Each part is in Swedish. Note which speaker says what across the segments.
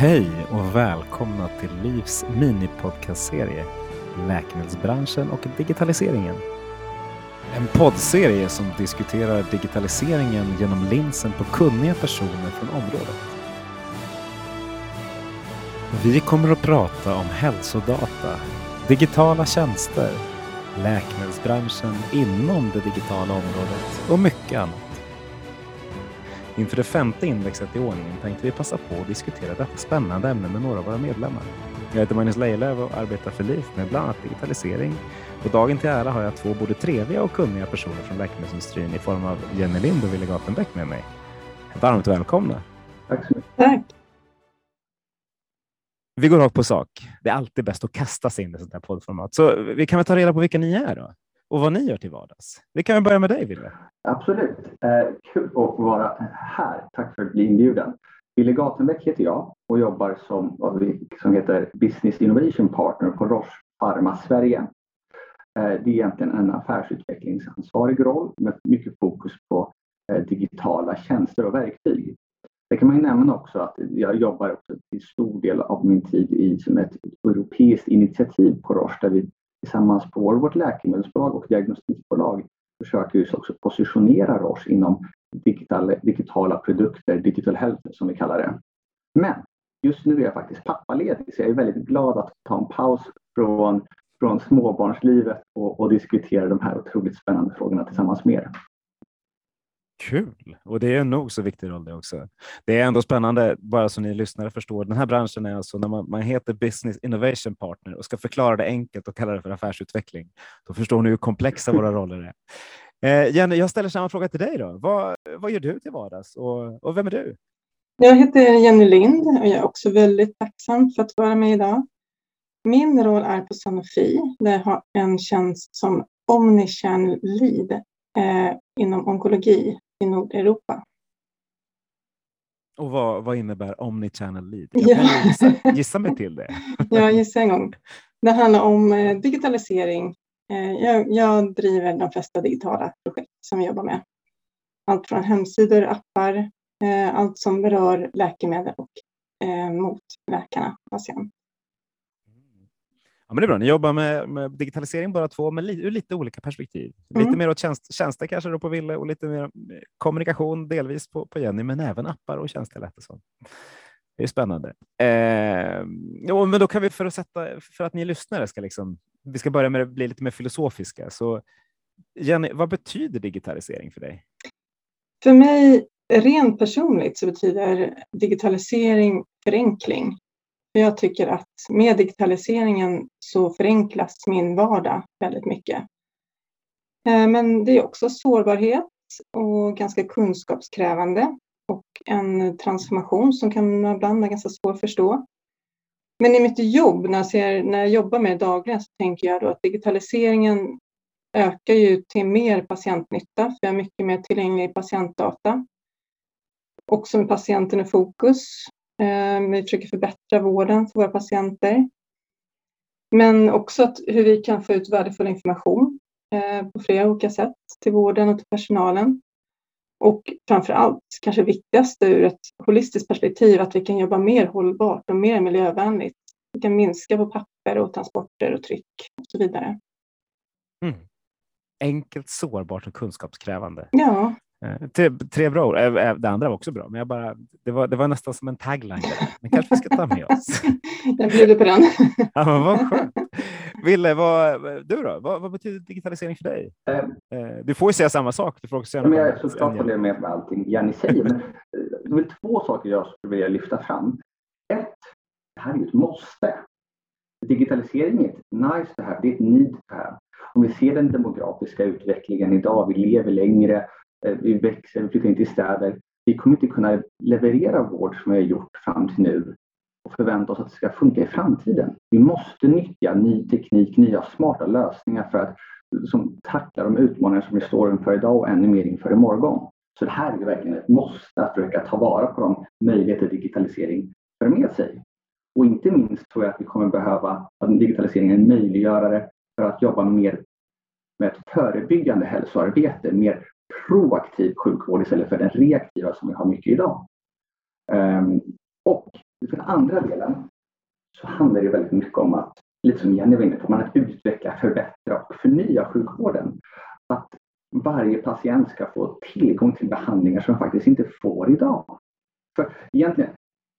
Speaker 1: Hej och välkomna till Livs minipodcastserie Läkemedelsbranschen och digitaliseringen. En poddserie som diskuterar digitaliseringen genom linsen på kunniga personer från området. Vi kommer att prata om hälsodata, digitala tjänster, läkemedelsbranschen inom det digitala området och mycket annat. Inför det femte indexet i ordningen tänkte vi passa på att diskutera detta spännande ämne med några av våra medlemmar. Jag heter Magnus Lejelöw och arbetar för LIF med bland annat digitalisering. Och dagen till ära har jag två både trevliga och kunniga personer från läkemedelsindustrin i form av Jenny Lind och Wille Gatenbäck med mig. Varmt välkomna!
Speaker 2: Tack så mycket.
Speaker 3: Tack.
Speaker 1: Vi går rakt på sak. Det är alltid bäst att kasta sig in i sånt här poddformat. Så vi kan väl ta reda på vilka ni är då? Och vad ni gör till vardags. Vi kan väl börja med dig, Wille?
Speaker 2: Absolut. Eh, kul att få vara här. Tack för att bli inbjuden. Wille Gatenbäck heter jag och jobbar som vad vi som heter Business Innovation Partner på Roche Pharma Sverige. Eh, det är egentligen en affärsutvecklingsansvarig roll med mycket fokus på eh, digitala tjänster och verktyg. Det kan man ju nämna också att jag jobbar också till stor del av min tid i som ett europeiskt initiativ på Roche där vi tillsammans på vårt läkemedelsbolag och diagnostikbolag försöker vi också positionera Roche inom digitala, digitala produkter, digital health som vi kallar det. Men just nu är jag faktiskt pappaledig så jag är väldigt glad att ta en paus från, från småbarnslivet och, och diskutera de här otroligt spännande frågorna tillsammans med er.
Speaker 1: Kul! Och det är en nog så viktig roll det också. Det är ändå spännande, bara så ni lyssnare förstår. Den här branschen är alltså när man, man heter Business Innovation Partner och ska förklara det enkelt och kalla det för affärsutveckling. Då förstår ni hur komplexa våra roller är. Eh, Jenny, jag ställer samma fråga till dig. Då. Vad, vad gör du till vardags och, och vem är du?
Speaker 3: Jag heter Jenny Lind och jag är också väldigt tacksam för att vara med idag. Min roll är på Sanofi där jag har en tjänst som Omnichannel Lead eh, inom onkologi i Nordeuropa.
Speaker 1: Och vad, vad innebär omnichannel lead? Jag kan
Speaker 3: Ja.
Speaker 1: gissa, gissa mig till det.
Speaker 3: Jag gissar en gång. Det handlar om eh, digitalisering. Eh, Jag, jag driver de flesta digitala projekt som vi jobbar med. Allt från hemsidor, appar, eh, allt som berör läkemedel och mot läkarna, patient.
Speaker 1: Ja, men det är bra. Ni jobbar med, med digitalisering bara två, men li, ur lite olika perspektiv. Lite
Speaker 3: Mm.
Speaker 1: mer åt tjänst, tjänster kanske då på Ville och lite mer kommunikation delvis på, på Jenny, men även appar och tjänster lät det som. Det är spännande. Eh, jo, men då kan vi för att sätta för att ni lyssnare ska liksom. Vi ska börja med att bli lite mer filosofiska. Så Jenny, vad betyder digitalisering för dig?
Speaker 3: För mig, rent personligt, så betyder digitalisering förenkling. För Jag tycker att med digitaliseringen så förenklas min vardag väldigt mycket. Eh, men det är också sårbarhet och ganska kunskapskrävande och en transformation som kan ibland vara ganska svår att förstå. Men i mitt jobb, när jag, ser, när jag jobbar med det dagligen, så tänker jag då att digitaliseringen ökar ju till mer patientnytta, för jag har mycket mer tillgänglig patientdata. Också med patienten i fokus. Eh, Vi försöker förbättra vården för våra patienter. Men också att hur vi kan få ut värdefull information eh, på flera olika sätt till vården och till personalen. Och framför allt, kanske viktigast ur ett holistiskt perspektiv, att vi kan jobba mer hållbart och mer miljövänligt. Vi kan minska på papper och transporter och tryck och så vidare.
Speaker 1: Mm. Enkelt, sårbart och kunskapskrävande.
Speaker 3: Ja,
Speaker 1: Tre, tre bra ord. Eh, eh, Det andra var också bra, men jag bara, det, var, det var nästan som en tagline. Den kanske vi ska ta med oss.
Speaker 3: jag bjuder på den.
Speaker 1: Ja, men vad skönt. Ville, vad, du då? Vad, vad betyder digitalisering för dig?
Speaker 2: Eh,
Speaker 1: Eh, Du får ju säga samma sak. Du får också säga
Speaker 2: Men jag är såklart håller
Speaker 1: Jenny.
Speaker 2: med med allting Jenny säger. Men eh, det är väl två saker jag skulle vilja lyfta fram. Ett, det här är ju ett måste. Digitalisering är ett nice to have, det är ett need to have. Om vi ser den demografiska utvecklingen idag, vi lever längre, eh, Eh, vi växer, vi flyttar in till städer. Vi kommer inte kunna leverera vård som vi har gjort fram till nu och förvänta oss att det ska funka i framtiden. Vi måste nyttja ny teknik, nya smarta lösningar för att som tacklar de utmaningar som vi står inför idag och ännu mer inför imorgon. Så det här är ju verkligen ett måste att försöka ta vara på de möjligheter digitalisering för med sig. Och inte minst tror jag att vi kommer behöva att digitaliseringen är en möjliggörare för att jobba mer med ett förebyggande hälsoarbete, mer proaktiv sjukvård istället för den reaktiva som vi har mycket idag. Ehm, och för den andra delen så handlar det väldigt mycket om att, lite som Jenny var inne på, man att utveckla, förbättra och förnya sjukvården. Att varje patient ska få tillgång till behandlingar som de faktiskt inte får idag. För egentligen,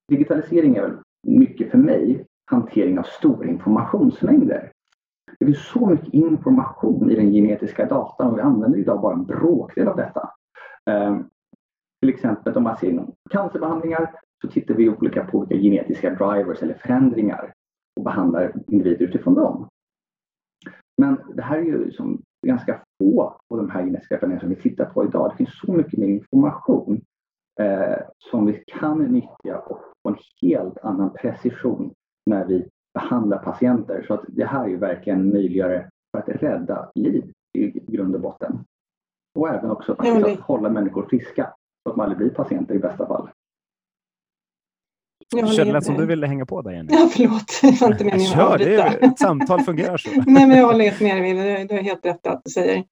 Speaker 2: digitalisering är väl mycket för mig hantering av stora informationsmängder. Det finns så mycket information i den genetiska datan och vi använder idag bara en bråkdel av detta. Ehm, till exempel om man ser inom cancerbehandlingar så tittar vi olika på olika genetiska drivers eller förändringar och behandlar individer utifrån dem. Men det här är ju som ganska få av de här genetiska förändringarna som vi tittar på idag. Det finns så mycket mer information eh, som vi kan nyttja och få en helt annan precision när vi behandlar patienter. Så att det här är ju verkligen möjliggörare för att rädda liv i grund och botten. Och även också faktiskt att hålla människor friska så att de aldrig blir patienter i bästa fall.
Speaker 1: Det kändes som du ville hänga på där Jenny.
Speaker 3: Ja, förlåt. Det var inte meningen
Speaker 1: Kör, det är, ett samtal fungerar så.
Speaker 3: Nej, men jag håller helt med dig. Du har helt rätt att du säger.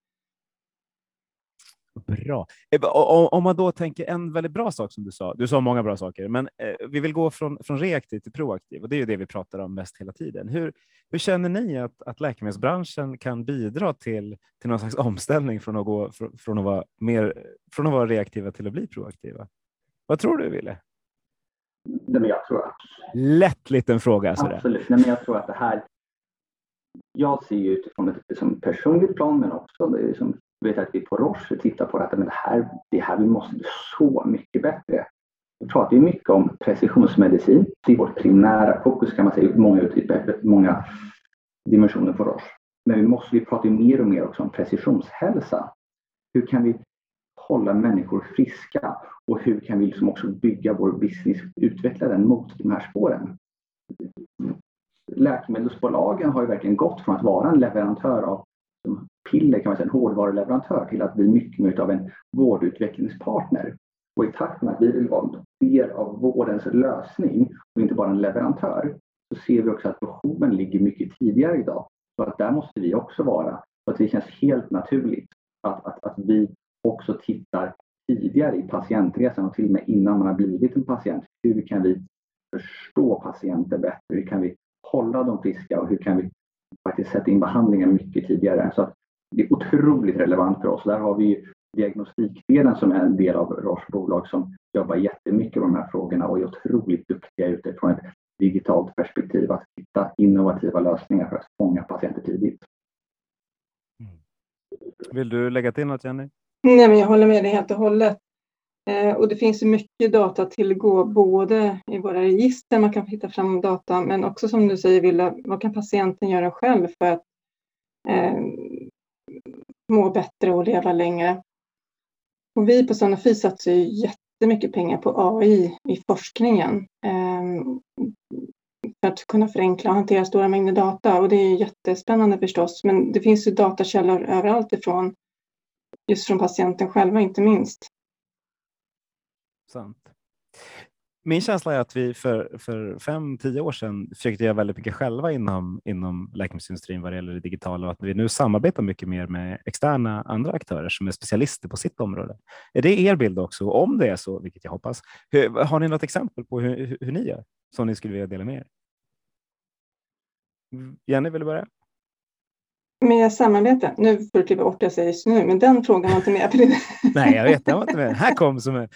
Speaker 1: Bra. Eh, om man då tänker en väldigt bra sak som du sa, du sa många bra saker, men eh, vi vill gå från, från reaktiv till proaktiv och det är ju det vi pratar om mest hela tiden. Hur, hur känner ni att, att läkemedelsbranschen kan bidra till, till någon slags omställning från att, gå, från, från, att vara mer, från att vara reaktiva till att bli proaktiva? Vad tror du, Wille?
Speaker 2: Nej, men jag tror att...
Speaker 1: Lätt liten fråga.
Speaker 2: Absolut. Nej, men jag tror att det här... Jag ser ju utifrån ett liksom, personligt plan, men också det är som vet att vi på Roche tittar på att men det, här, det här vi måste bli så mycket bättre. Vi pratar ju mycket om precisionsmedicin. Det är vårt primära fokus kan man säga, många, många dimensioner på Roche. Men vi måste vi pratar mer och mer också om precisionshälsa. Hur kan vi hålla människor friska och hur kan vi liksom också bygga vår business, utveckla den mot de här spåren? Läkemedelsbolagen har ju verkligen gått från att vara en leverantör av piller, kan man säga, en hårdvaruleverantör till att bli mycket mer av en vårdutvecklingspartner. Och i takt med att vi vill vara en del av vårdens lösning och inte bara en leverantör så ser vi också att behoven ligger mycket tidigare idag. Så att där måste vi också vara. Så att det känns helt naturligt att, att, att vi också tittar tidigare i patientresan och till och med innan man har blivit en patient. Hur kan vi förstå patienter bättre? Hur kan vi hålla dem friska och hur kan vi faktiskt sätta in behandlingar mycket tidigare? Så att det är otroligt relevant för oss. Där har vi diagnostikdelen som är en del av Roche bolag som jobbar jättemycket med de här frågorna och är otroligt duktiga utifrån ett digitalt perspektiv att hitta innovativa lösningar för att fånga patienter tidigt.
Speaker 1: Mm. Vill du lägga till något Jenny?
Speaker 3: Nej, men jag håller med dig helt och hållet. Eh, och det finns ju mycket data att tillgå, både i våra register, man kan hitta fram data, men också som du säger Villa, vad kan patienten göra själv för att eh, må bättre och leva längre? Och vi på Sanofi satsar ju jättemycket pengar på AI i forskningen ehm, för att kunna förenkla och hantera stora mängder data och det är jättespännande förstås, men det finns ju datakällor överallt ifrån, just från patienten själva inte minst.
Speaker 1: Sant. Min känsla är att vi för, för fem, tio år sedan försökte göra väldigt mycket själva inom, inom läkemedelsindustrin vad det gäller det digitala och att vi nu samarbetar mycket mer med externa andra aktörer som är specialister på sitt område. Är det er bild också? Om det är så, vilket jag hoppas, hur, har ni något exempel på hur, hur, hur ni gör som ni skulle vilja dela med er? Mm, Jenny, vill du börja?
Speaker 3: Med samarbete? Nu får du kliva bort det jag säger just nu, men den frågan var inte med.
Speaker 1: Nej, jag vet, den var inte med. Här kom som en...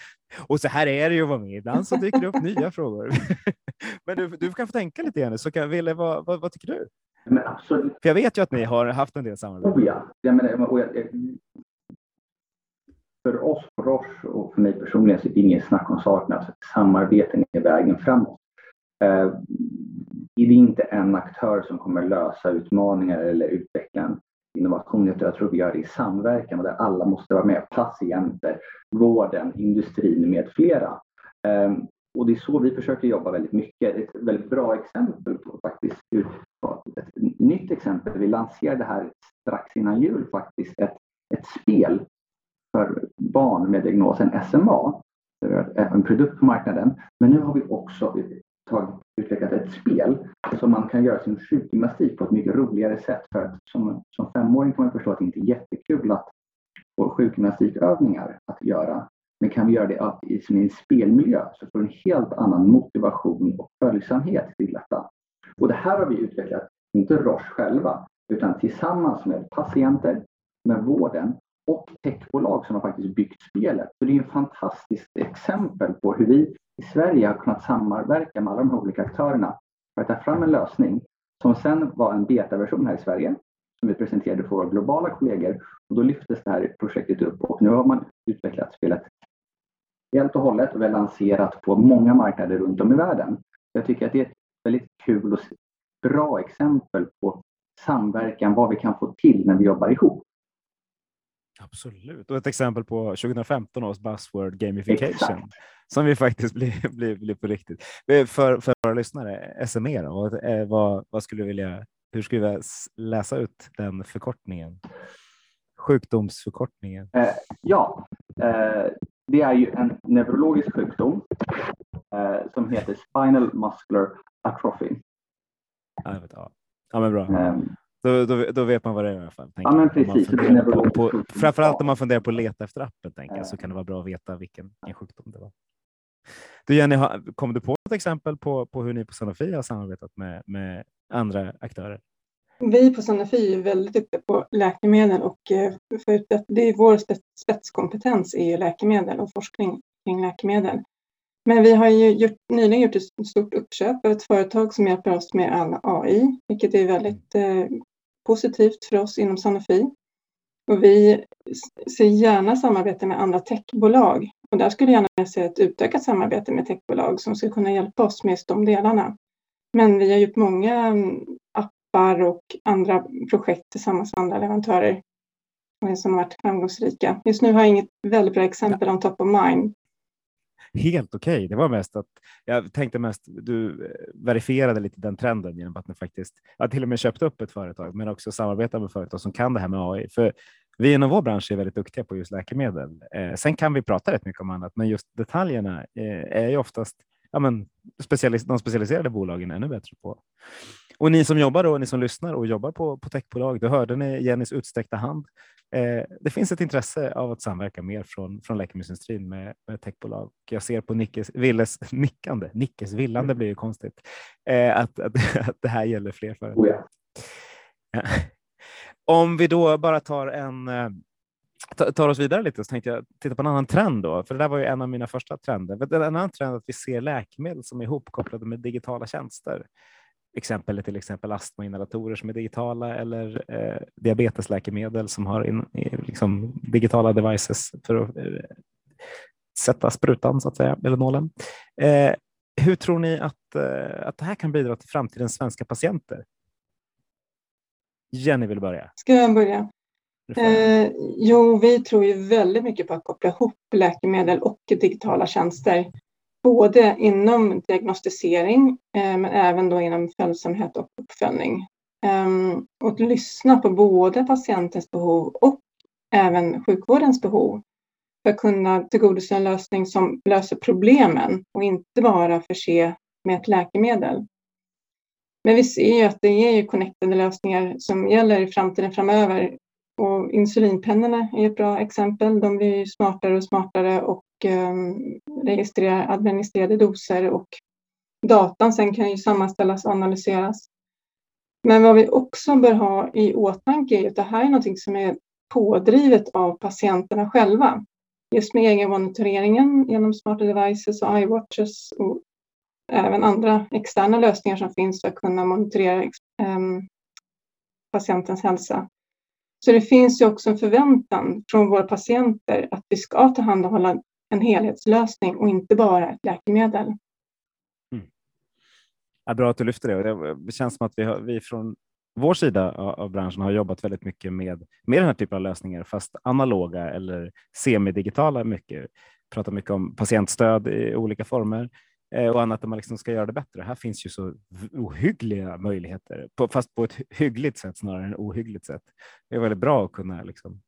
Speaker 1: Och så här är det ju att vara med. Ibland så dyker det upp nya frågor. Men du, du kan få tänka lite grann. Så kan, Wille, vad, vad, vad tycker du?
Speaker 2: Men absolut.
Speaker 1: För jag vet ju att ni har haft en del samarbete.
Speaker 2: Oh ja. Jag menar, och jag, för oss på Roche och för mig personligen så är det inget snack om saken. Alltså, samarbeten är vägen framåt. Eh, är inte en aktör som kommer lösa utmaningar eller utveckla innovation. Jag tror vi gör det i samverkan och där alla måste vara med. Patienter, vården, industrin med flera. Ehm, och det är så vi försöker jobba väldigt mycket. Ett väldigt bra exempel på faktiskt ett nytt exempel. Vi lanserade här strax innan jul faktiskt ett, ett spel för barn med diagnosen SMA. En produkt på marknaden. Men nu har vi också tagit, utvecklat ett spel som man kan göra sin sjukgymnastik på ett mycket roligare sätt. För att som, som femåring kan man förstå att det inte är jättekul att få sjukgymnastikövningar att göra. Men kan vi göra det i en spelmiljö så får du en helt annan motivation och följsamhet till detta. Och det här har vi utvecklat, inte Roche själva, utan tillsammans med patienter, med vården och techbolag som har faktiskt byggt spelet. Så det är ett fantastiskt exempel på hur vi i Sverige har kunnat samverka med alla de här olika aktörerna för att ta fram en lösning som sen var en betaversion här i Sverige som vi presenterade för våra globala kollegor och då lyftes det här projektet upp och nu har man utvecklat spelet helt och hållet och vi har lanserat på många marknader runt om i världen. Jag tycker att det är ett väldigt kul och bra exempel på samverkan, vad vi kan få till när vi jobbar ihop.
Speaker 1: Absolut, och ett exempel på 2015 års buzzword gamification Exakt. som vi faktiskt blir, blir, blir på riktigt. För, för våra lyssnare, SME då, vad, eh, vad, vad skulle du vilja, hur skulle vi läsa ut den förkortningen? Sjukdomsförkortningen?
Speaker 2: Eh, ja, eh, det är ju en neurologisk sjukdom eh, som heter Spinal Muscular Atrophy.
Speaker 1: Ja, vet, ja. ja men bra. Då, då, då, vet man vad det är i alla fall.
Speaker 2: Ja, men precis.
Speaker 1: På, på, framförallt om man funderar på att leta efter appen tänker jag, så kan det vara bra att veta vilken sjukdom det var. Du Jenny, kom du på ett exempel på, på hur ni på Sanofi har samarbetat med, med andra aktörer?
Speaker 3: Vi på Sanofi är väldigt duktiga på läkemedel och eh, för det är vår spetskompetens är läkemedel och forskning kring läkemedel. Men vi har ju gjort, nyligen gjort ett stort uppköp av ett företag som hjälper oss med all AI, vilket är väldigt eh, positivt för oss inom Sanofi. Och vi ser gärna samarbete med andra techbolag och där skulle jag gärna se ett utökat samarbete med techbolag som skulle kunna hjälpa oss med just de delarna. Men vi har gjort många mm, appar och andra projekt tillsammans med andra leverantörer som har varit framgångsrika. Just nu har jag inget väldigt bra exempel on top of mind
Speaker 1: helt okej. Okay. Det var mest att jag tänkte mest du eh, verifierade lite den trenden genom att ni faktiskt ja, till och med köpt upp ett företag, men också samarbetar med företag som kan det här med AI. För vi inom vår bransch är väldigt duktiga på just läkemedel. Eh, sen kan vi prata rätt mycket om annat, men just detaljerna eh, är ju oftast ja, men specialis de specialiserade bolagen ännu bättre på. Och ni som jobbar och ni som lyssnar och jobbar på, på techbolag, då hörde ni Jennys utsträckta hand. Eh, det finns ett intresse av att samverka mer från, från läkemedelsindustrin med, med techbolag. Jag ser på Nickes Willes nickande, Nickes villande blir ju konstigt, eh, att, att, att det här gäller fler företag. Oh ja. Ja. Om vi då bara tar en eh, tar oss vidare lite så tänkte jag titta på en annan trend då, för det där var ju en av mina första trender. En annan trend är att vi ser läkemedel som är ihopkopplade med digitala tjänster exempel till exempel astmainhalatorer som är digitala eller eh, diabetesläkemedel som har in, liksom, digitala devices för att eh, sätta sprutan så att säga, eller nålen. Eh, hur tror ni att, eh, att det här kan bidra till framtidens svenska patienter? Jenny vill börja.
Speaker 3: Ska jag börja? Eh, jo, vi tror ju väldigt mycket på att koppla ihop läkemedel och digitala tjänster både inom diagnostisering eh, men även då inom följsamhet och uppföljning. Ehm, och att lyssna på både patientens behov och även sjukvårdens behov för att kunna tillgodose en lösning som löser problemen och inte bara förse med ett läkemedel. Men vi ser ju att det är ju connectade lösningar som gäller i framtiden framöver. Och insulinpennorna är ett bra exempel. De blir smartare och smartare och Ehm, registrera administrerade doser och datan sen kan ju sammanställas och analyseras. Men vad vi också bör ha i åtanke är att det här är någonting som är pådrivet av patienterna själva. Just med egenmonitoreringen genom smarta devices och iWatches och även andra externa lösningar som finns för att kunna monitorera ehm, patientens hälsa. Så det finns ju också en förväntan från våra patienter att vi ska tillhandahålla en helhetslösning och inte bara ett läkemedel. Mm.
Speaker 1: Ja, bra att du lyfter det. Det känns som att vi, har, vi från vår sida av branschen har jobbat väldigt mycket med, med den här typen av lösningar, fast analoga eller semidigitala mycket. Pratar mycket om patientstöd i olika former eh, och annat där man liksom ska göra det bättre. Här finns ju så ohyggliga möjligheter, fast på ett hyggligt sätt snarare än ohyggligt sätt. Det är väldigt bra att kunna liksom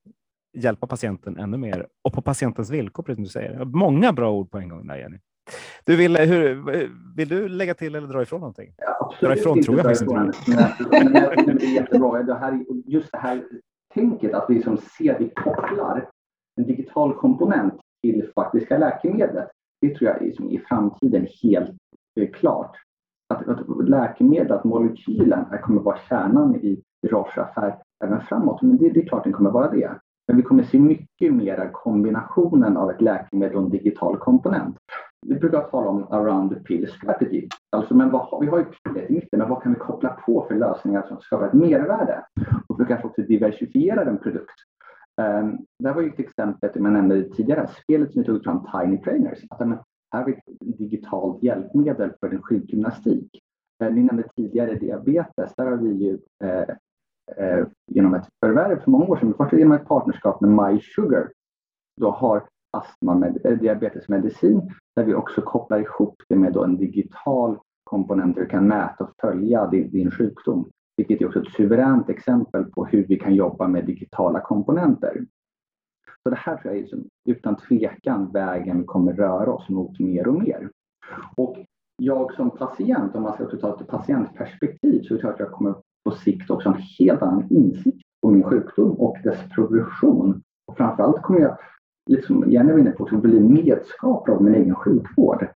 Speaker 1: hjälpa patienten ännu mer och på patientens villkor, precis som du säger. Många bra ord på en gång där, Jenny. Du vill, hur, vill du lägga till eller dra ifrån någonting?
Speaker 2: Ja, absolut dra ifrån tror jag faktiskt inte. Men, men jag tycker det är jättebra. Det här, just det här tänket att vi som ser, vi kopplar en digital komponent till faktiska läkemedlet. Det tror jag är i framtiden helt klart. Att, att läkemedel, att molekylen kommer vara kärnan i Roche affär även framåt. Men det, det är klart den kommer vara det. Men vi kommer se mycket mer kombinationen av ett läkemedel och en digital komponent. Vi brukar tala om around the pill strategy. Alltså, men vad, vi har ju pillet i mitten, men vad kan vi koppla på för lösningar som skapar ett mervärde? Och vi kanske också diversifiera en produkt. Um, det här var ju ett exempel som jag nämnde tidigare, spelet som vi tog fram, Tiny Trainers. Att, men, här har vi ett digitalt hjälpmedel för din sjukgymnastik. Eh, ni nämnde tidigare diabetes, där har vi ju eh, eh, genom ett förvärv för många år sedan, först genom ett partnerskap med My Sugar, då har astma med eh, diabetesmedicin där vi också kopplar ihop det med en digital komponent där du kan mäta och följa din, din sjukdom. Vilket är också ett suveränt exempel på hur vi kan jobba med digitala komponenter. Så det här tror jag är liksom utan tvekan vägen vi kommer röra oss mot mer och mer. Och jag som patient, om man ska ta ett patientperspektiv, så tror jag att jag kommer på sikt också ha en helt annan insikt om min sjukdom och dess progression. Och framförallt kommer jag liksom, Jenny var inne på, att bli medskapare av min egen sjukvård.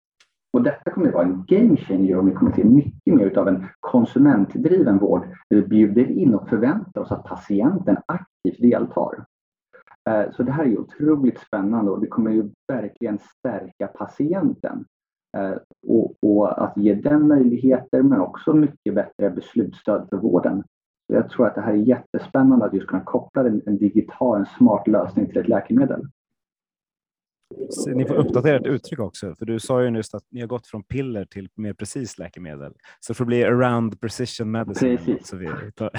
Speaker 2: Och detta kommer att vara en game changer om vi kommer att se mycket mer av en konsumentdriven vård där vi bjuder in och förväntar oss att patienten aktivt deltar. Eh, så det här är otroligt spännande och det kommer ju verkligen stärka patienten. Eh, och, och, att ge den möjligheter men också mycket bättre beslutsstöd för vården. Jag tror att det här är jättespännande att just kunna koppla en, en digital, en smart lösning till ett läkemedel.
Speaker 1: Ni får uppdatera ert uttryck också, för du sa ju nyss att ni har gått från piller till mer precis läkemedel. Så det får bli around precision medicine.
Speaker 2: Precis.
Speaker 1: Så vi tar...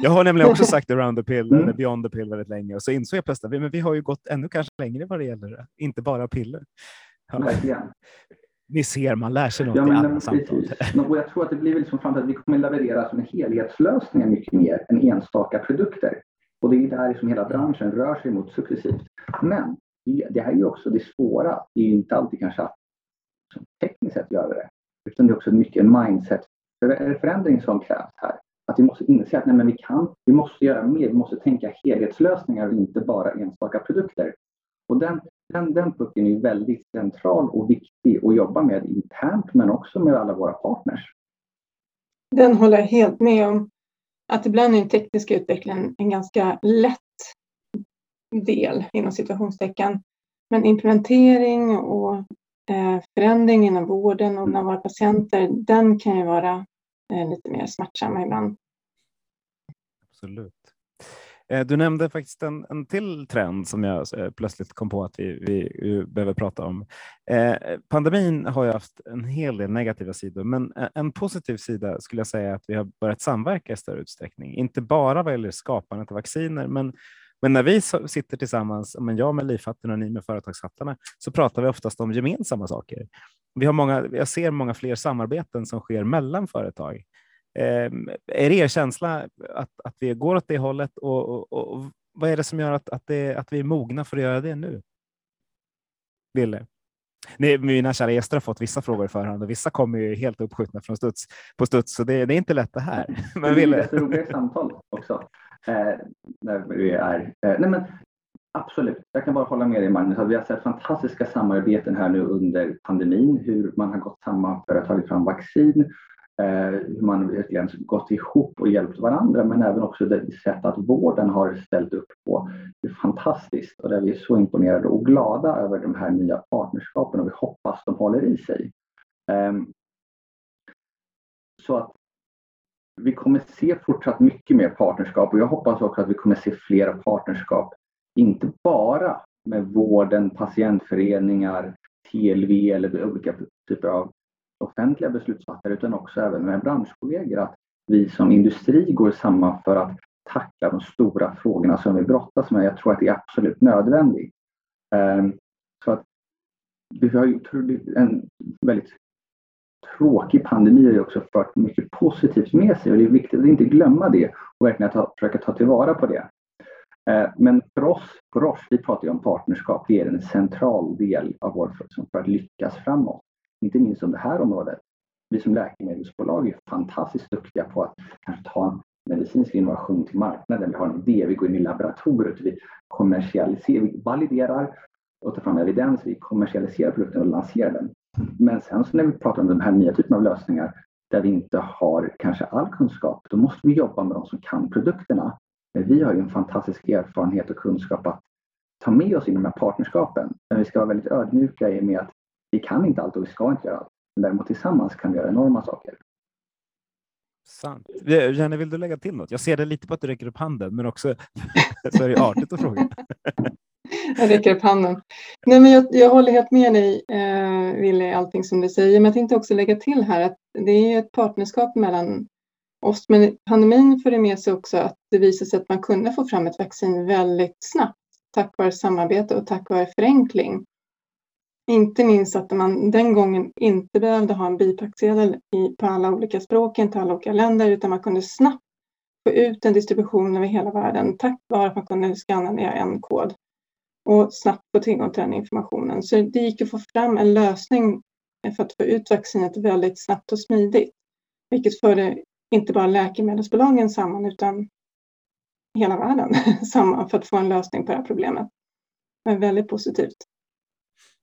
Speaker 1: jag har nämligen också sagt around the pill, mm. eller beyond the pill väldigt länge och så insåg jag plötsligt att vi har ju gått ännu kanske längre vad det gäller inte bara piller. Ja. Ni ser, man lär sig något ja, men, i alla samtal.
Speaker 2: Och jag tror att det blir liksom fram att vi kommer leverera som en helhetslösning mycket mer än enstaka produkter. Och det är där som hela branschen rör sig mot successivt. Men det här är ju också det svåra. Det är ju inte alltid kanske att tekniskt sett göra det. Utan det är också mycket en mindset förändring som krävs här. Att vi måste inse att nej, men vi kan, vi måste göra mer, vi måste tänka helhetslösningar och inte bara enstaka produkter. Och den, den, den pucken är väldigt central och viktig att jobba med internt men också med alla våra partners.
Speaker 3: Den håller jag helt med om att ibland är den tekniska utvecklingen en ganska lätt del inom situationstecken. Men implementering och eh, förändring inom vården och bland våra patienter, den kan ju vara eh, lite mer smärtsamma ibland.
Speaker 1: Absolut. Eh, du nämnde faktiskt en, en till trend som jag eh, plötsligt kom på att vi, vi behöver prata om. Eh, pandemin har ju haft en hel del negativa sidor, men eh, en positiv sida skulle jag säga att vi har börjat samverka i större utsträckning. Inte bara vad gäller skapandet av vacciner, men men när vi sitter tillsammans, men jag med Livhatten och ni med företagshattarna, så pratar vi oftast om gemensamma saker. Vi har många, jag ser många fler samarbeten som sker mellan företag. Ehm, är det er känsla att, att vi går åt det hållet och, och, och vad är det som gör att, att, det, att vi är mogna för att göra det nu? Ville? Nej, mina kära gäster har fått vissa frågor i förhand och vissa kommer ju helt uppskjutna från studs, på studs, så det, det är inte lätt det här.
Speaker 2: Men Ville? Det är roliga samtal också. Eh, när vi är, eh, nej men, absolut, jag kan bara hålla med dig Magnus. Att vi har sett fantastiska samarbeten här nu under pandemin, hur man har gått samman för att ta fram vaccin Eh, hur man verkligen gått ihop och hjälpt varandra men även också det sätt att vården har ställt upp på. Det är fantastiskt och där vi är så imponerade och glada över de här nya partnerskapen och vi hoppas de håller i sig. Ehm, så att vi kommer se fortsatt mycket mer partnerskap och jag hoppas också att vi kommer se flera partnerskap, inte bara med vården, patientföreningar, TLV eller olika typer av offentliga beslutsfattare utan också även med branschkollegor att vi som industri går samman för att tackla de stora frågorna som vi brottas med. Jag tror att det är absolut nödvändigt. Ehm, så att vi har ju en väldigt tråkig pandemi har ju också fört mycket positivt med sig och det är viktigt att inte glömma det och verkligen ta, försöka ta tillvara på det. Ehm, men för oss på Roche, vi pratar ju om partnerskap, det är en central del av vår för att lyckas framåt inte minst om det här området. Vi som läkemedelsbolag är fantastiskt duktiga på att kanske ta en medicinsk innovation till marknaden. Vi har en idé, vi går in i laboratoriet, vi kommersialiserar, vi validerar och tar fram evidens, vi kommersialiserar produkten och lanserar den. Men sen så när vi pratar om de här nya typerna av lösningar där vi inte har kanske all kunskap, då måste vi jobba med de som kan produkterna. Men vi har ju en fantastisk erfarenhet och kunskap att ta med oss i de här partnerskapen. Men vi ska vara väldigt ödmjuka i och med att vi kan inte allt och vi ska inte göra allt. Men däremot tillsammans kan vi göra enorma saker.
Speaker 1: Sant. Jenny, vill du lägga till något? Jag ser det lite på att du räcker upp handen, men också så är det artigt att fråga.
Speaker 3: jag räcker upp handen. Nej, men jag, jag håller helt med dig, eh, Wille, i allting som du säger. Men jag tänkte också lägga till här att det är ett partnerskap mellan oss. Men pandemin för det med sig också att det visade sig att man kunde få fram ett vaccin väldigt snabbt tack vare samarbete och tack vare förenkling. Inte minst att man den gången inte behövde ha en bipacksedel på alla olika språk, inte alla olika länder, utan man kunde snabbt få ut en distribution över hela världen tack vare att man kunde skanna ner en kod och snabbt få tillgång till den informationen. Så det gick att få fram en lösning för att få ut vaccinet väldigt snabbt och smidigt, vilket förde inte bara läkemedelsbolagen samman utan hela världen samman för att få en lösning på det här problemet. Det väldigt positivt.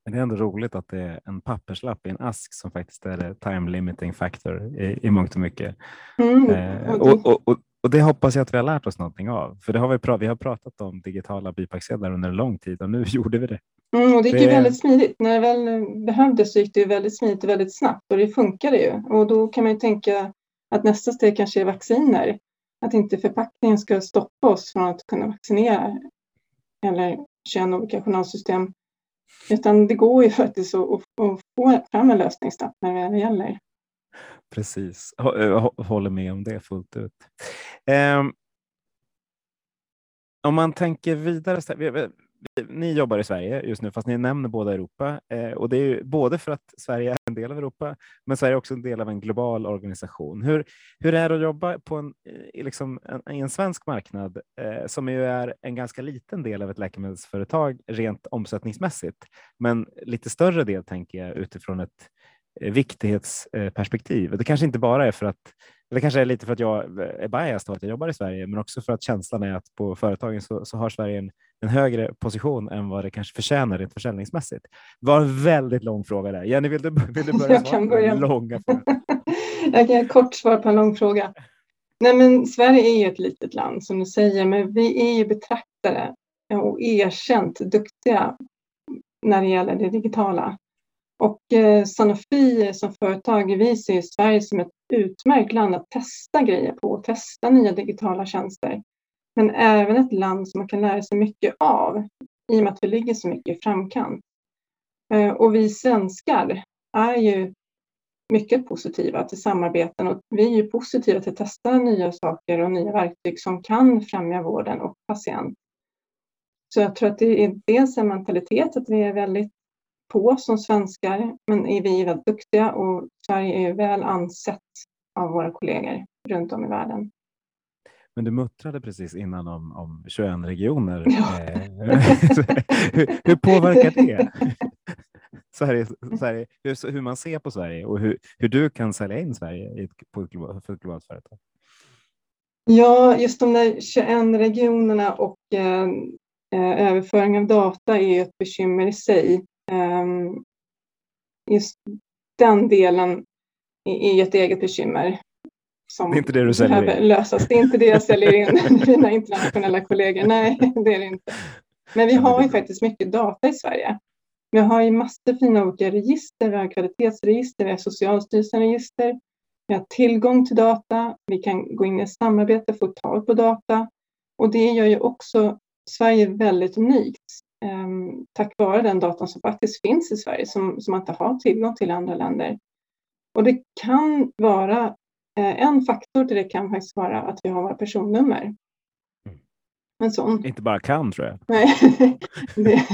Speaker 1: Men det är ändå roligt att det är en papperslapp i en ask som faktiskt är det time limiting factor i, i mångt och mycket. Mm, eh, och, och, och, och, det hoppas jag att vi har lärt oss någonting av. För det har vi, vi har pratat om digitala bipacksedlar under lång tid och nu gjorde vi det.
Speaker 3: Mm, och det gick det... ju väldigt smidigt. När det väl behövdes så gick det ju väldigt smidigt och väldigt snabbt och det funkade ju. Och då kan man ju tänka att nästa steg kanske är vacciner. Att inte förpackningen ska stoppa oss från att kunna vaccinera eller köra olika journalsystem utan det går ju faktiskt att, att få fram en lösning snabbt när det gäller.
Speaker 1: Precis, jag eh, håller med om det fullt ut. Um, om man tänker vidare, ni jobbar i Sverige just nu, fast ni nämner båda Europa. Eh, och det är ju både för att Sverige är en del av Europa, men Sverige är också en del av en global organisation. Hur, hur är det att jobba på en, liksom en, en svensk marknad eh, som ju är en ganska liten del av ett läkemedelsföretag rent omsättningsmässigt, men lite större del tänker jag utifrån ett eh, viktighetsperspektiv. Det kanske inte bara är för att det kanske är lite för att jag eh, är biased av att jag jobbar i Sverige, men också för att känslan är att på företagen så, så har Sverige en, en, högre position än vad det kanske förtjänar rent försäljningsmässigt. Det var en väldigt lång fråga där. Jenny, vill du, vill du börja svara på den långa
Speaker 3: jag kan kort svara på en lång fråga. Nej, men Sverige är ju ett litet land som du säger, men vi är ju betraktade och erkänt duktiga när det gäller det digitala. Och eh, Sanofi som företag, vi ser Sverige som ett utmärkt land att testa grejer på, testa nya digitala tjänster. Men även ett land som man kan lära sig mycket av i och med att vi ligger så mycket i framkant. Eh, och vi svenskar är ju mycket positiva till samarbeten och vi är ju positiva till att testa nya saker och nya verktyg som kan främja vården och patient. Så jag tror att det är dels en mentalitet att vi är väldigt på som svenskar, men är vi väldigt duktiga och Sverige är väl ansett av våra kollegor runt om i världen.
Speaker 1: Men du muttrade precis innan om, om 21 regioner. Ja. Eh, hur, hur, påverkar det? Sverige, Sverige, hur, hur, man ser på Sverige och hur, hur du kan sälja in Sverige ett, på ett globalt, för ett globalt företag?
Speaker 3: Ja, just de där 21 regionerna och eh, eh, överföring av data är ett bekymmer i sig. Ehm, just den delen är ett eget bekymmer.
Speaker 1: Som det är inte det du säljer
Speaker 3: in? Lösas. Det är inte det jag säljer in mina internationella kollegor. Nej, det är det inte. Men vi har ju faktiskt mycket data i Sverige. Vi har ju massor fina olika register. Vi har kvalitetsregister, vi har Socialstyrelsen register. Vi har tillgång till data. Vi kan gå in i samarbete, få tag på data. Och det gör ju också Sverige väldigt unikt Ehm, tack vare den datan som faktiskt finns i Sverige som, som man inte har tillgång till i andra länder. Och det kan vara, en faktor till det kan faktiskt vara att vi har våra personnummer.
Speaker 1: Mm. En sån. Inte bara kan tror jag.
Speaker 3: Nej, det,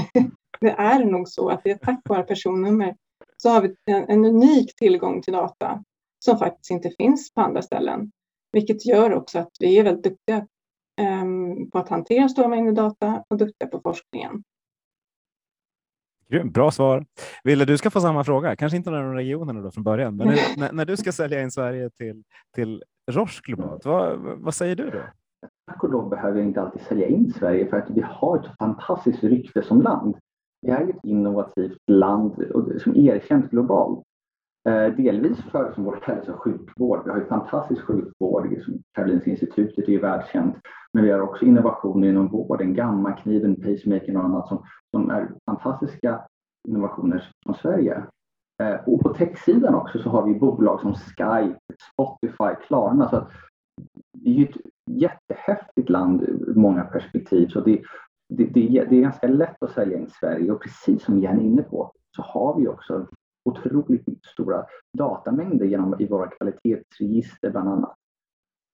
Speaker 3: det, är nog så att det är tack vare personnummer så har vi en, en unik tillgång till data som faktiskt inte finns på andra ställen. Vilket gör också att vi är väldigt duktiga um, på att hantera stora mängder data och duktiga på forskningen.
Speaker 1: Bra svar. Ville, du ska få samma fråga, kanske inte någon regionerna då från början, men när, när, du ska sälja in Sverige till, till Roche globalt, vad, vad säger du då?
Speaker 2: Tack och lov behöver jag inte alltid sälja in Sverige för att vi har ett fantastiskt rykte som land. Vi är ett innovativt land som är erkänt globalt. Eh, delvis för liksom som vår hälso och sjukvård. Vi har ju fantastisk sjukvård. Liksom Karolinska institutet är ju världskänt. Men vi har också innovationer inom vården, gammakniven, pacemaker och annat som, som är fantastiska innovationer från Sverige. Eh, och på techsidan också så har vi bolag som Skype, Spotify, Klarna. Så att det är ju ett jättehäftigt land ur många perspektiv. Så det, det, det, det är ganska lätt att sälja in Sverige och precis som Jenny är inne på så har vi också otroligt stora datamängder genom, i våra kvalitetsregister bland annat.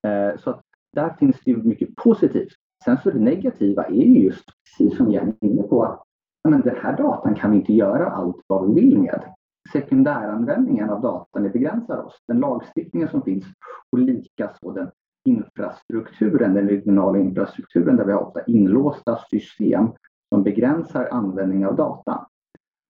Speaker 2: Eh, så att där finns det ju mycket positivt. Sen så det negativa är ju just, precis som Jenny är inne på, att men den här datan kan vi inte göra allt vad vi vill med. Sekundäranvändningen av datan begränsar oss. Den lagstiftningen som finns och likaså den infrastrukturen, den regionala infrastrukturen där vi har ofta inlåsta system som begränsar användningen av data.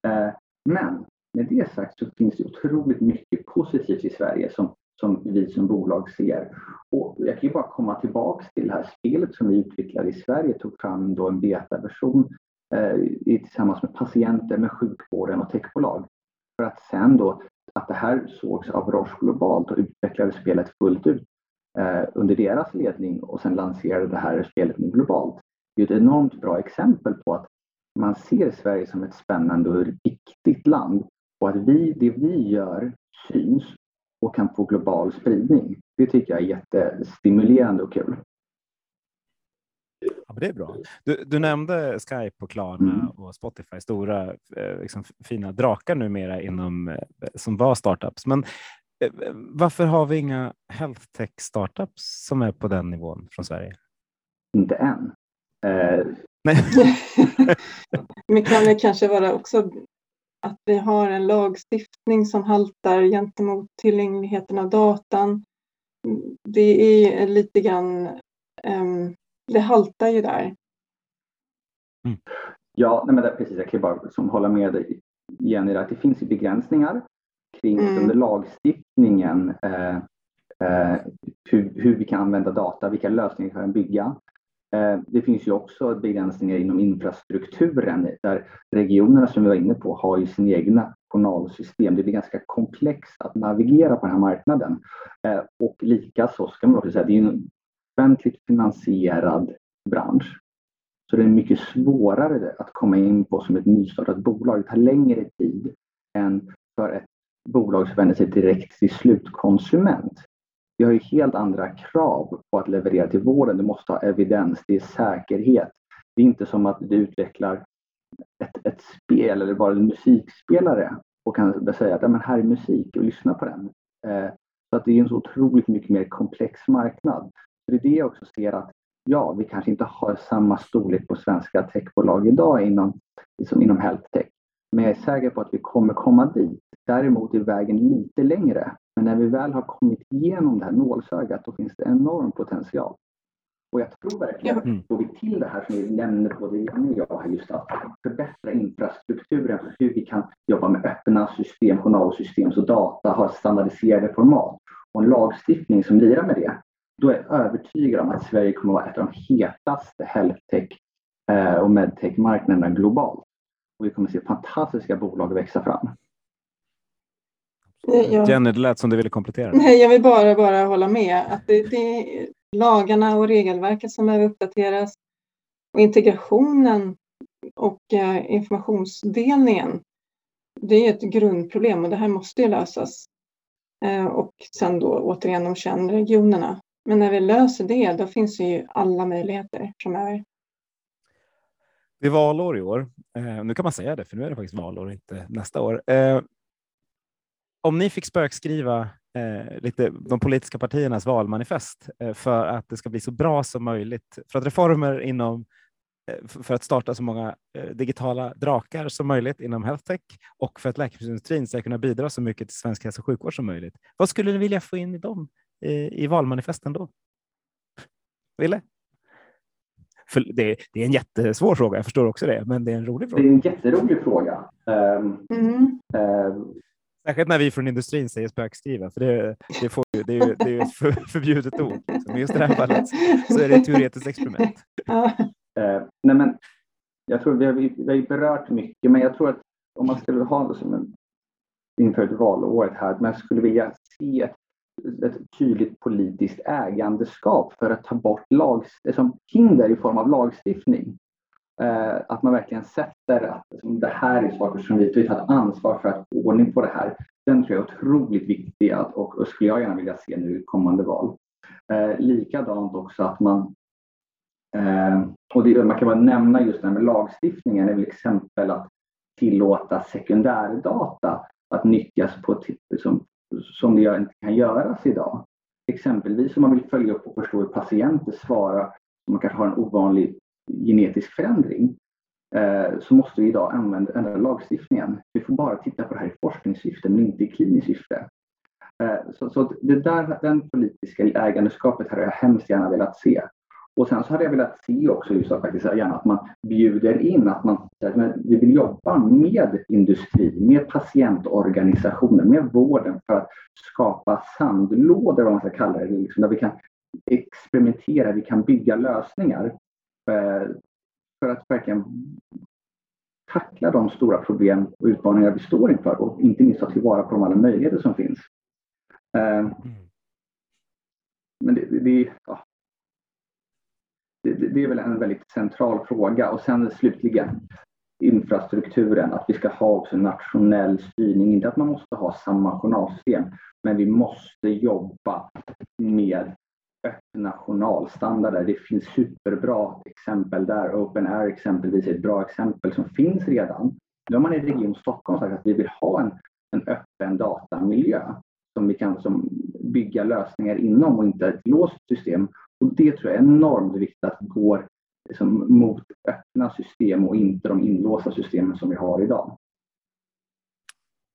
Speaker 2: Eh, men med det sagt så finns det otroligt mycket positivt i Sverige som, som vi som bolag ser. Och jag kan ju bara komma tillbaks till det här spelet som vi utvecklade i Sverige, tog fram då en betaversion eh, tillsammans med patienter, med sjukvården och techbolag. För att sen då att det här sågs av Roche globalt och utvecklade spelet fullt ut eh, under deras ledning och sen lanserade det här spelet nu globalt. Det är ett enormt bra exempel på att man ser Sverige som ett spännande och viktigt land och att vi, det vi gör syns och kan få global spridning. Det tycker jag är jättestimulerande och kul.
Speaker 1: Ja, det är bra. Du, du nämnde Skype och Klarna mm. och Spotify, stora eh, liksom, fina drakar numera inom, eh, som var startups. Men eh, varför har vi inga health tech startups som är på den nivån från Sverige?
Speaker 2: Inte än. Eh.
Speaker 3: Nej. Men kan det kanske vara också att vi har en lagstiftning som haltar gentemot tillgängligheten av datan. Det är lite grann, um, det haltar ju där.
Speaker 2: Mm. Ja, nej men det, precis, jag kan bara som hålla med dig Jenny, att det finns begränsningar kring mm. lagstiftningen, eh, eh, hur, hur, vi kan använda data, vilka lösningar vi kan bygga. Eh, det finns ju också begränsningar inom infrastrukturen där regionerna som vi var inne på har ju sina egna journalsystem. Det blir ganska komplext att navigera på den här marknaden. Eh, och likaså ska man också säga, det är en offentligt finansierad bransch. Så det är mycket svårare att komma in på som ett nystartat bolag. Det tar längre tid än för ett bolag som vänder sig direkt till slutkonsument. Vi har ju helt andra krav på att leverera till vården. Du måste ha evidens, det är säkerhet. Det är inte som att du utvecklar ett, ett spel eller bara en musikspelare och kan säga att ja, men här är musik och lyssna på den. Eh, så att det är en så otroligt mycket mer komplex marknad. Så det är det jag också ser att ja, vi kanske inte har samma storlek på svenska techbolag idag inom, liksom inom health tech. Men jag är säker på att vi kommer komma dit. Däremot är vägen lite längre men när vi väl har kommit igenom det här nålsögat då finns det enorm potential. Och jag tror verkligen att mm. får vi till det här som vi nämnde både Janne och jag, just att förbättra infrastrukturen för hur vi kan jobba med öppna system, journalsystem så data har standardiserade format och en lagstiftning som lirar med det. Då är jag övertygad om att Sverige kommer att vara ett av de hetaste healthtech eh, och medtech-marknaderna globalt. Och vi kommer att se fantastiska bolag växa fram.
Speaker 1: Ja. Jenny, det lät som du ville komplettera.
Speaker 3: Nej, jag vill bara, bara hålla med. Att det, det är lagarna och regelverket som behöver uppdateras och integrationen och eh, informationsdelningen. Det är ett grundproblem och det här måste ju lösas. Eh, och sen då återigen de 21 regionerna. Men när vi löser det, då finns det ju alla möjligheter framöver.
Speaker 1: Det är valår i år. Eh, nu kan man säga det, för nu är det faktiskt valår, inte nästa år. Eh, om ni fick spökskriva eh, lite de politiska partiernas valmanifest eh, för att det ska bli så bra som möjligt, för att reformer inom eh, för att starta så många eh, digitala drakar som möjligt inom healthtech och för att läkemedelsindustrin ska kunna bidra så mycket till svensk hälso och sjukvård som möjligt. Vad skulle ni vilja få in i dem i valmanifesten då? Ville? För det, det, är en jättesvår fråga, jag förstår också det, men det är en rolig fråga.
Speaker 2: Det är en jätterolig fråga. Um, mm.
Speaker 1: uh, Särskilt när vi från industrin säger spökskriva, för det, det, får, det, är, det är ett för, förbjudet ord. Men just i det här fallet så är det ett teoretiskt experiment.
Speaker 2: Uh, nej men, jag tror vi har, vi har berört mycket, men jag tror att om man skulle ha det som en inför ett valåret här, men jag skulle vilja se ett, ett tydligt politiskt ägandeskap för att ta bort lag, som hinder i form av lagstiftning. Eh, att man verkligen sätter att liksom, det här är saker som vi, vi tar ansvar för att få ordning på det här. Den tror jag är otroligt viktig att, och, och skulle jag gärna vilja se nu i kommande val. Eh, likadant också att man eh, och det, man kan bara nämna just det här med lagstiftningen, är väl exempel att tillåta sekundärdata att nyttjas på ett, som, som det inte kan göras idag. Exempelvis om man vill följa upp och förstå hur patienter svarar, om man kanske har en ovanlig genetisk förändring, Eh, så måste vi idag använda ändra lagstiftningen. Vi får bara titta på det här i forskningssyfte men inte i kliniskt syfte. Eh, så, så det där, den politiska ägandeskapet hade jag hemskt gärna velat se. Och sen så hade jag velat se också just faktiskt gärna att man bjuder in att man att vi vill jobba med industri, med patientorganisationer, med vården för att skapa sandlådor, vad man ska kalla det, liksom, där vi kan experimentera, vi kan bygga lösningar eh, för att verkligen tackla de stora problem och utmaningar vi står inför och inte minst ta tillvara på de alla möjligheter som finns. Ehm, men det, det, ja, det, det, är väl en väldigt central fråga. Och sen slutligen infrastrukturen, att vi ska ha också nationell styrning. Inte att man måste ha samma journalsystem, men vi måste jobba med öppna journalstandarder. Det finns superbra exempel där. OpenAir exempelvis är ett bra exempel som finns redan. Nu har man i Region Stockholm sagt att vi vill ha en, en öppen datamiljö som vi kan som bygga lösningar inom och inte ett låst system. Och det tror jag är enormt viktigt att gå liksom, mot öppna system och inte de inlåsta systemen som vi har idag.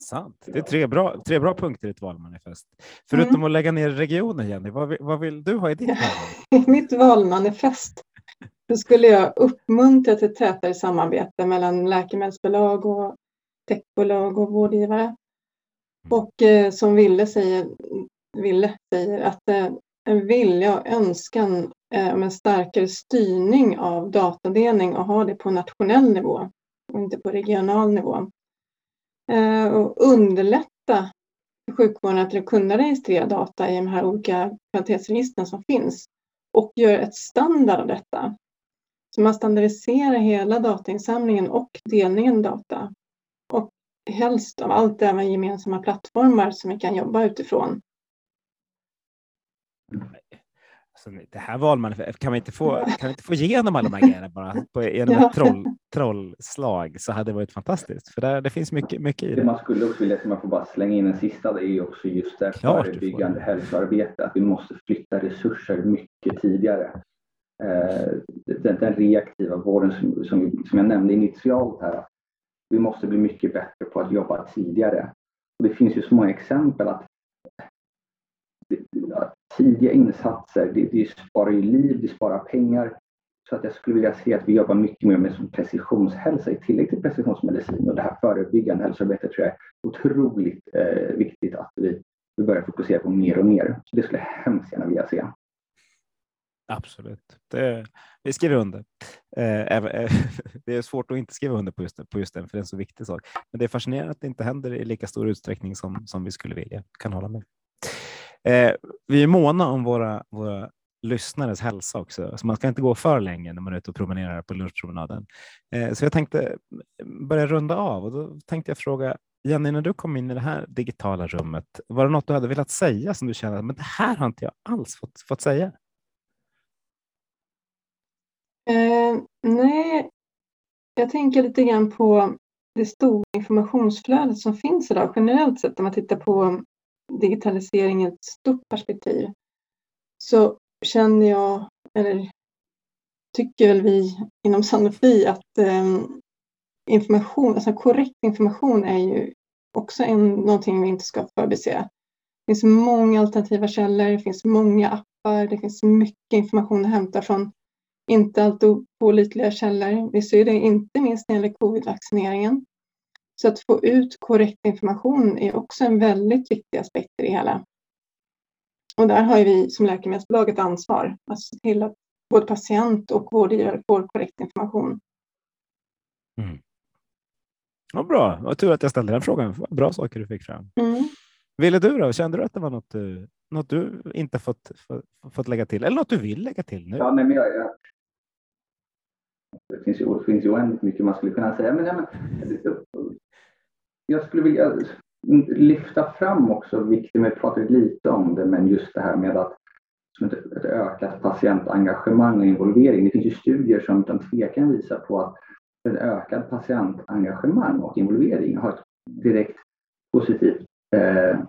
Speaker 1: Sant. Det är tre bra, tre bra punkter i ett valmanifest. Förutom mm. att lägga ner regionen, Jenny, vad vill, vad vill du ha i ditt valmanifest?
Speaker 3: I mitt valmanifest då skulle jag uppmuntra till tätare samarbete mellan läkemedelsbolag och techbolag och vårdgivare. Mm. Och eh, som Ville säger, Ville säger att eh, en vilja och önskan eh, om en starkare styrning av datadelning och ha det på nationell nivå och inte på regional nivå. Eh, och underlätta för sjukvården att kunna registrera data i de här olika kvalitetsregistren som finns och göra ett standard av detta. Så man standardiserar hela datainsamlingen och delningen data. Och helst av allt även gemensamma plattformar som vi kan jobba utifrån
Speaker 1: Alltså, det här valmanifestet, kan vi inte få, kan vi inte få igenom alla de här grejerna bara på, genom ett troll, trollslag så hade det varit fantastiskt. För där, det finns mycket, mycket i det.
Speaker 2: Det man skulle också vilja, som man får bara slänga in en sista, det är också just det förebyggande hälsoarbete, att vi måste flytta resurser mycket tidigare. Eh, den, den, reaktiva vården som, som, som jag nämnde initialt här, vi måste bli mycket bättre på att jobba tidigare. Och det finns ju så många exempel att tidiga insatser, det, det sparar ju liv, det sparar pengar. Så att jag skulle vilja se att vi jobbar mycket mer med precisionshälsa i tillägg till precisionsmedicin och det här förebyggande hälsoarbetet tror jag är otroligt eh, viktigt att vi, vi börjar fokusera på mer och mer. Så det skulle jag hemskt gärna vilja se.
Speaker 1: Absolut, det, vi skriver under. Eh, eh det är svårt att inte skriva under på just, på just den, för det är en så viktig sak. Men det är fascinerande att det inte händer i lika stor utsträckning som, som vi skulle vilja. Kan hålla med. Eh, vi är måna om våra, våra lyssnares hälsa också, så man ska inte gå för länge när man är ute och promenerar på lunchpromenaden. Eh, så jag tänkte börja runda av och då tänkte jag fråga Jenny, när du kom in i det här digitala rummet, var det något du hade velat säga som du kände att det här har inte jag alls fått, fått säga?
Speaker 3: Eh, nej, jag tänker lite grann på det stora informationsflödet som finns idag generellt sett om man tittar på digitalisering i ett stort perspektiv så känner jag, eller tycker väl vi inom Sanofi att eh, information, alltså korrekt information är ju också en, någonting vi inte ska förbise. Det finns många alternativa källor, det finns många appar, det finns mycket information att hämta från inte alltid pålitliga källor. Vi ser det inte minst när det gäller covid-vaccineringen. Så att få ut korrekt information är också en väldigt viktig aspekt i det hela. Och där har vi som läkemedelsbolag ett ansvar att se till att både patient och vårdgivare får korrekt information.
Speaker 1: Mm. Ja, bra, vad tur att jag ställde den frågan. Bra saker du fick fram.
Speaker 3: Mm.
Speaker 1: Ville du då? Kände du att det var något du, något du inte fått, fått, fått lägga till eller något du vill lägga till nu?
Speaker 2: Ja, nej, men jag, jag, det finns ju, det finns ju oändligt mycket man skulle kunna säga. Men, ja, men, jag skulle vilja lyfta fram också vikten, vi pratade lite om det, men just det här med att ett, ett ökat patientengagemang och involvering. Det finns ju studier som utan tvekan visar på att ett ökat patientengagemang och involvering har ett direkt positivt, eh,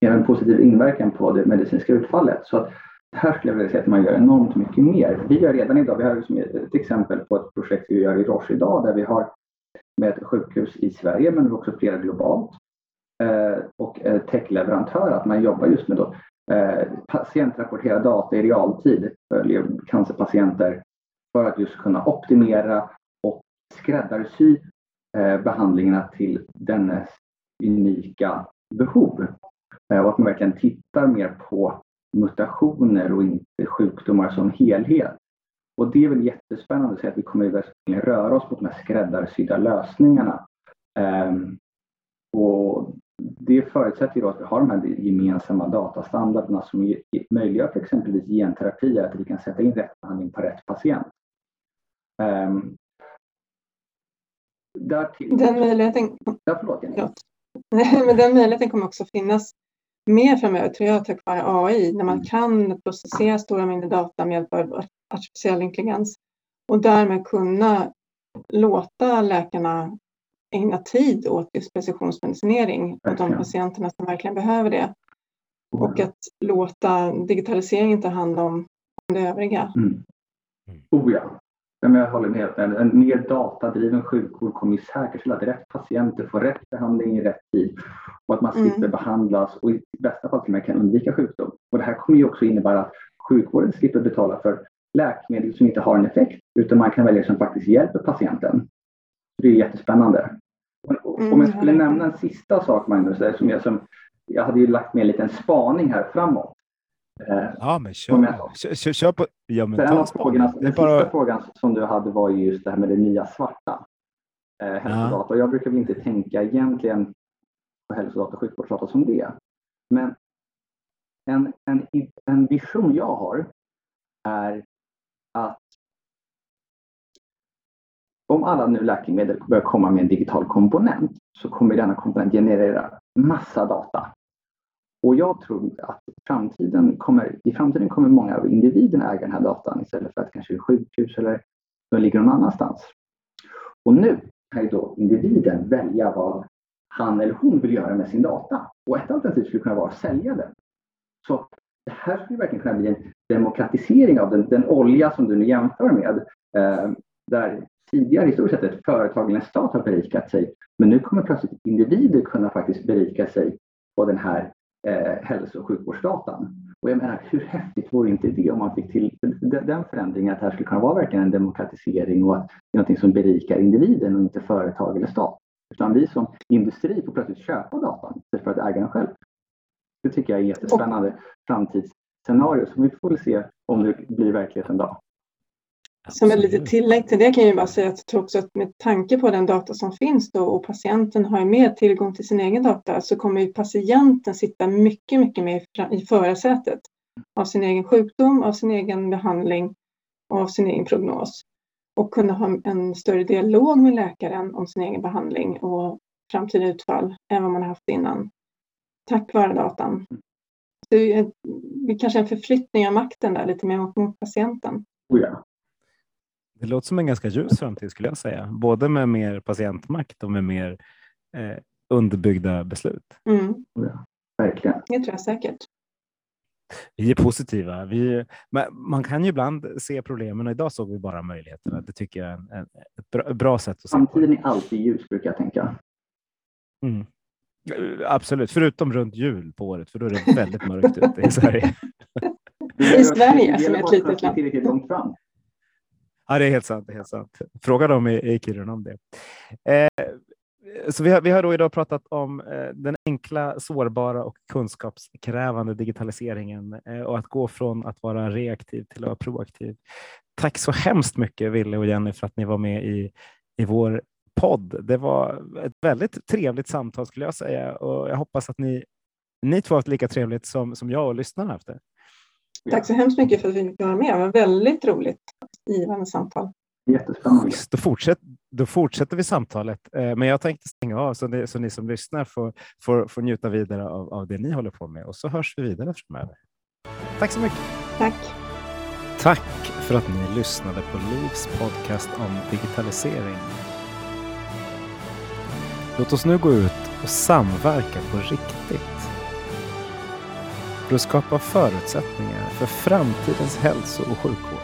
Speaker 2: en positiv inverkan på det medicinska utfallet. Så att här skulle jag vilja säga att man gör enormt mycket mer. Vi gör redan idag, vi har liksom ett exempel på ett projekt vi gör i Roche idag där vi har med ett sjukhus i Sverige men också flera globalt eh, och eh, techleverantör att man jobbar just med då, eh, patientrapporterad data i realtid följer cancerpatienter för att just kunna optimera och skräddarsy behandlingarna till dennes unika behov. Och att man verkligen tittar mer på mutationer och inte sjukdomar som helhet. Och det är väl jättespännande att se att vi kommer verkligen röra oss mot de här skräddarsydda lösningarna. Um, och det förutsätter då att vi har de här gemensamma datastandarderna som möjliggör för exempelvis genterapi, att vi kan sätta in rätt behandling på rätt patient. Um,
Speaker 3: därtill... Den möjligheten...
Speaker 2: Ja, förlåt, Jenny.
Speaker 3: Men den möjligheten kommer också finnas mer framöver tror jag tack vare AI när man mm. kan processera stora mängder data med hjälp av artificiell intelligens och därmed kunna låta läkarna ägna tid åt just precisionsmedicinering åt de patienterna som verkligen behöver det. Och att låta digitaliseringen ta hand om, om det övriga.
Speaker 2: Mm. Oh ja. Jag håller med. En, en mer datadriven sjukvård kommer ju säkerställa att rätt patienter får rätt behandling i rätt tid och att man slipper mm. behandlas och i bästa fall till och med kan undvika sjukdom. Och det här kommer ju också innebära att sjukvården slipper betala för läkemedel som inte har en effekt utan man kan välja som faktiskt hjälper patienten. Det är jättespännande. Mm, Om jag skulle nämna en sista sak Magnus, som jag, som, jag hade ju lagt med en liten spaning här framåt.
Speaker 1: Eh, ja, men kör, kör, kör, på. Ja, men
Speaker 2: ta frågorna, den bara... sista frågan som du hade var ju just det här med det nya svarta. Eh, hälsodata. Ja. Jag brukar väl inte tänka egentligen på hälsodata och sjukvårdsdata som det. Men en, en, en vision jag har är att om alla nu läkemedel börjar komma med en digital komponent så kommer denna komponent generera massa data. Och jag tror att framtiden kommer, i framtiden kommer många av individerna äga den här datan istället för att kanske sjukhus eller de ligger någon annanstans. Och nu kan ju då individen välja vad han eller hon vill göra med sin data. Och ett alternativ skulle kunna vara att sälja den. Så det här skulle verkligen kunna bli en demokratisering av den, den olja som du nu jämför med. Eh, där tidigare historiskt sett ett företag eller en stat har berikat sig. Men nu kommer plötsligt individer kunna faktiskt berika sig på den här eh, hälso och sjukvårdsdatan. Och jag menar, hur häftigt vore inte det om man fick till den förändringen att det här skulle kunna vara verkligen en demokratisering och att det är någonting som berikar individen och inte företag eller stat. Utan vi som industri får plötsligt köpa datan istället för att äga den själv. Det tycker jag är jättespännande framtidsscenario som vi får se om det blir verklighet en dag.
Speaker 3: Som ett litet tillägg till det kan jag bara säga att jag tror också att med tanke på den data som finns då och patienten har mer tillgång till sin egen data så kommer ju patienten sitta mycket, mycket mer i förarsätet av sin egen sjukdom, av sin egen behandling och av sin egen prognos och kunna ha en större dialog med läkaren om sin egen behandling och framtida utfall än vad man har haft innan. Tack vare datan. Så det är kanske en förflyttning av makten där lite mer mot patienten.
Speaker 2: Oh ja.
Speaker 1: Det låter som en ganska ljus framtid skulle jag säga, både med mer patientmakt och med mer eh, underbyggda beslut.
Speaker 3: Mm.
Speaker 2: Ja, verkligen.
Speaker 3: Det tror jag säkert.
Speaker 1: Vi är positiva. Vi, man kan ju ibland se problemen och idag såg vi bara möjligheterna. Det tycker jag är en, en, ett bra, bra, sätt att se
Speaker 2: Framtiden är alltid ljus brukar jag tänka.
Speaker 1: Mm. Absolut, förutom runt jul på året, för då är det väldigt mörkt ute i Sverige.
Speaker 3: I Sverige som är ett litet land.
Speaker 2: Tillräckligt långt fram.
Speaker 1: Ja, det är helt sant. Det är helt sant. Fråga dem i, i Kiruna om det. Eh, så vi har, vi har då idag pratat om eh, den enkla, sårbara och kunskapskrävande digitaliseringen eh, och att gå från att vara reaktiv till att vara proaktiv. Tack så hemskt mycket Ville och Jenny för att ni var med i, i vår podd. Det var ett väldigt trevligt samtal skulle jag säga och jag hoppas att ni, ni två har haft lika trevligt som, som jag och lyssnarna haft det.
Speaker 3: Tack så hemskt mycket för att vi fick vara med. Det var väldigt roligt givande samtal.
Speaker 2: Jättespännande.
Speaker 1: Då, fortsätt, då fortsätter vi samtalet, eh, men jag tänkte stänga av så, det, så ni som lyssnar får, får, får njuta vidare av, av det ni håller på med och så hörs vi vidare framöver. Tack så mycket.
Speaker 3: Tack.
Speaker 1: Tack för att ni lyssnade på Livs podcast om digitalisering. Låt oss nu gå ut och samverka på riktigt. För att skapa förutsättningar för framtidens hälso och sjukvård.